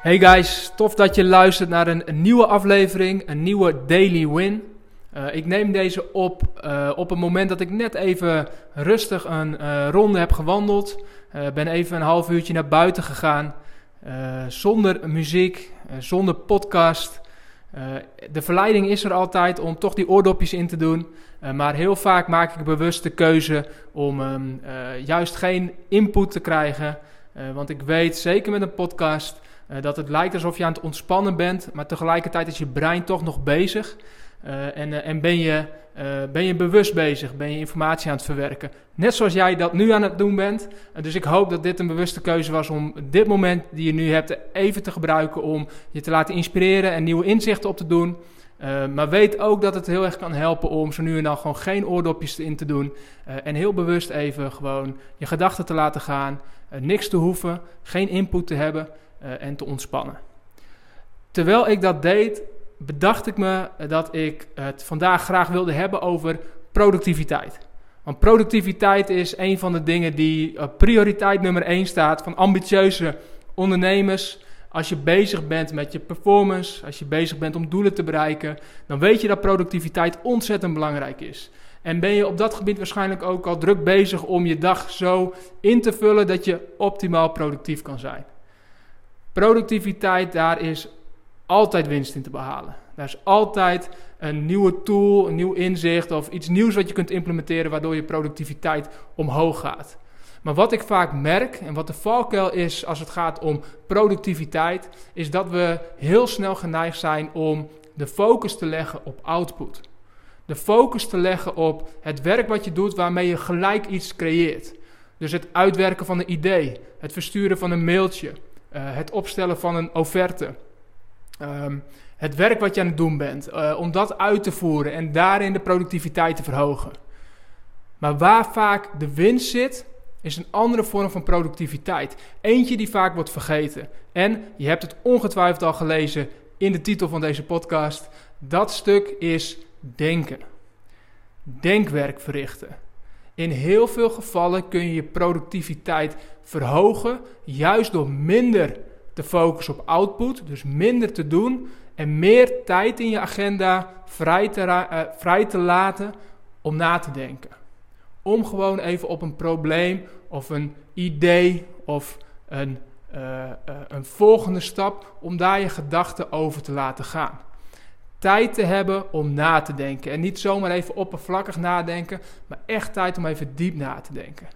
Hey guys, tof dat je luistert naar een, nieuwe aflevering, een nieuwe Daily Win. Uh, ik neem deze op uh, op het moment dat ik net even rustig een uh, ronde heb gewandeld. ben even een half uurtje naar buiten gegaan. zonder muziek, zonder podcast. de verleiding is er altijd om toch die oordopjes in te doen. maar heel vaak maak ik bewust de keuze om um, juist geen input te krijgen. want ik weet, zeker met een podcast uh, dat het lijkt alsof je aan het ontspannen bent, maar tegelijkertijd is je brein toch nog bezig. Uh, en, uh, en ben, je, ben je bewust bezig, ben je informatie aan het verwerken. Net zoals jij dat nu aan het doen bent. dus ik hoop dat dit een bewuste keuze was om dit moment die je nu hebt even te gebruiken om je te laten inspireren en nieuwe inzichten op te doen. maar weet ook dat het heel erg kan helpen om zo nu en dan gewoon geen oordopjes in te doen. en heel bewust even gewoon je gedachten te laten gaan. niks te hoeven, geen input te hebben uh, en te ontspannen. Terwijl ik dat deed, bedacht ik me dat ik het vandaag graag wilde hebben over productiviteit. Want productiviteit is een van de dingen die op prioriteit nummer 1 staat van ambitieuze ondernemers. Als je bezig bent met je performance, als je bezig bent om doelen te bereiken, dan weet je dat productiviteit ontzettend belangrijk is. En ben je op dat gebied waarschijnlijk ook al druk bezig om je dag zo in te vullen dat je optimaal productief kan zijn. Productiviteit, daar is altijd winst in te behalen. Daar is altijd een nieuwe tool, een nieuw inzicht of iets nieuws wat je kunt implementeren waardoor je productiviteit omhoog gaat. Maar wat ik vaak merk en wat de valkuil is als het gaat om productiviteit, is dat we heel snel geneigd zijn om de focus te leggen op output. De focus te leggen op het werk wat je doet waarmee je gelijk iets creëert. Dus het uitwerken van een idee, het versturen van een mailtje, het opstellen van een offerte. Um, het werk wat je aan het doen bent, uh, om dat uit te voeren en daarin de productiviteit te verhogen. Maar waar vaak de winst zit, is een andere vorm van productiviteit. Eentje die vaak wordt vergeten. En je hebt het ongetwijfeld al gelezen in de titel van deze podcast. Dat stuk is denken. Denkwerk verrichten. In heel veel gevallen kun je je productiviteit verhogen, juist door minder te focussen op output, dus minder te doen en meer tijd in je agenda vrij te, uh, vrij te laten om na te denken. Om gewoon even op een probleem of een idee of een, uh, uh, een volgende stap, om daar je gedachten over te laten gaan tijd te hebben om na te denken. En niet zomaar even oppervlakkig nadenken, maar echt tijd om even diep na te denken.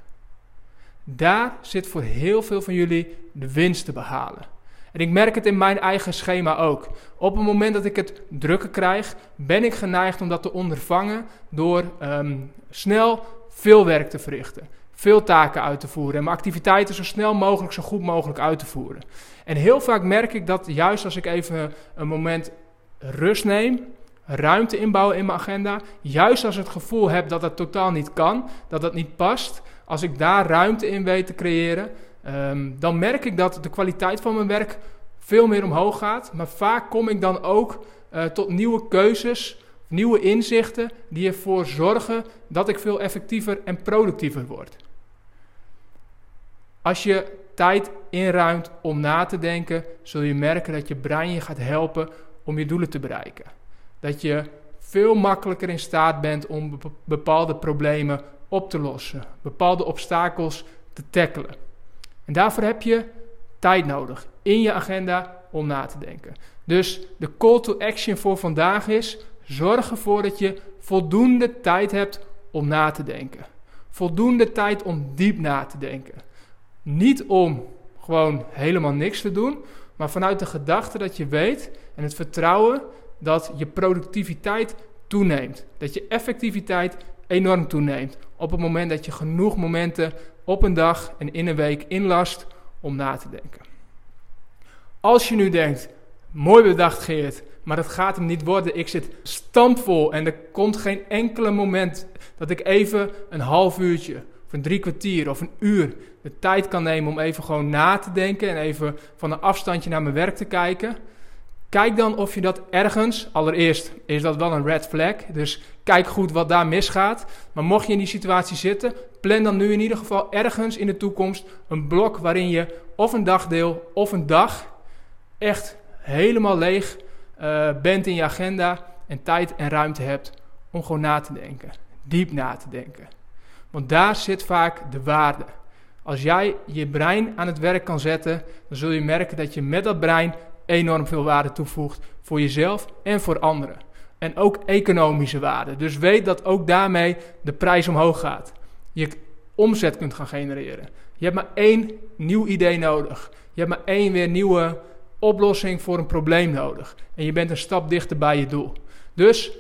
Daar zit voor heel veel van jullie de winst te behalen. En ik merk het in mijn eigen schema ook. Op het moment dat ik het drukker krijg, ben ik geneigd om dat te ondervangen door um, snel veel werk te verrichten. Veel taken uit te voeren en mijn activiteiten zo snel mogelijk, zo goed mogelijk uit te voeren. En heel vaak merk ik dat juist als ik even een moment rust neem, ruimte inbouwen in mijn agenda. Juist als ik het gevoel heb dat dat totaal niet kan, dat dat niet past. Als ik daar ruimte in weet te creëren, um, dan merk ik dat de kwaliteit van mijn werk veel meer omhoog gaat. Maar vaak kom ik dan ook uh, tot nieuwe keuzes, nieuwe inzichten die ervoor zorgen dat ik veel effectiever en productiever word. Als je tijd inruimt om na te denken, zul je merken dat je brein je gaat helpen om je doelen te bereiken. Dat je veel makkelijker in staat bent om bepaalde problemen op te lossen, bepaalde obstakels te tackelen. En daarvoor heb je tijd nodig in je agenda om na te denken. Dus de call to action voor vandaag is: zorg ervoor dat je voldoende tijd hebt om na te denken. Voldoende tijd om diep na te denken. Niet om gewoon helemaal niks te doen, maar vanuit de gedachte dat je weet en het vertrouwen dat je productiviteit toeneemt. Dat je effectiviteit enorm toeneemt. Op het moment dat je genoeg momenten op een dag en in een week inlast om na te denken. Als je nu denkt, mooi bedacht Geert, maar dat gaat hem niet worden. Ik zit stampvol en er komt geen enkele moment dat ik even een half uurtje een drie kwartier of een uur de tijd kan nemen om even gewoon na te denken en even van een afstandje naar mijn werk te kijken. Kijk dan of je dat ergens, allereerst is dat wel een red flag, dus kijk goed wat daar misgaat. Maar mocht je in die situatie zitten, plan dan nu in ieder geval ergens in de toekomst een blok waarin je of een dagdeel of een dag echt helemaal leeg uh, bent in je agenda en tijd en ruimte hebt om gewoon na te denken. Diep na te denken. Want daar zit vaak de waarde. Als jij je brein aan het werk kan zetten, dan zul je merken dat je met dat brein enorm veel waarde toevoegt voor jezelf en voor anderen. En ook economische waarde. Dus weet dat ook daarmee de prijs omhoog gaat. Je omzet kunt gaan genereren. Je hebt maar één nieuw idee nodig. Je hebt maar één weer nieuwe oplossing voor een probleem nodig. En je bent een stap dichter bij je doel. Dus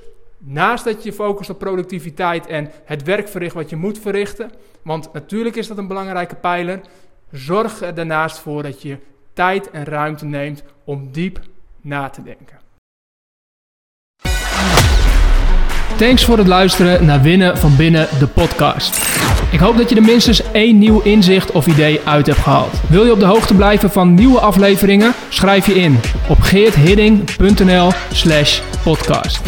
naast dat je focust op productiviteit en het werk verricht wat je moet verrichten, want natuurlijk is dat een belangrijke pijler, zorg er daarnaast voor dat je tijd en ruimte neemt om diep na te denken. Thanks voor het luisteren naar Winnen van Binnen, de podcast. Ik hoop dat je er minstens één nieuw inzicht of idee uit hebt gehaald. Wil je op de hoogte blijven van nieuwe afleveringen? Schrijf je in op geerthidding.nl slash podcast.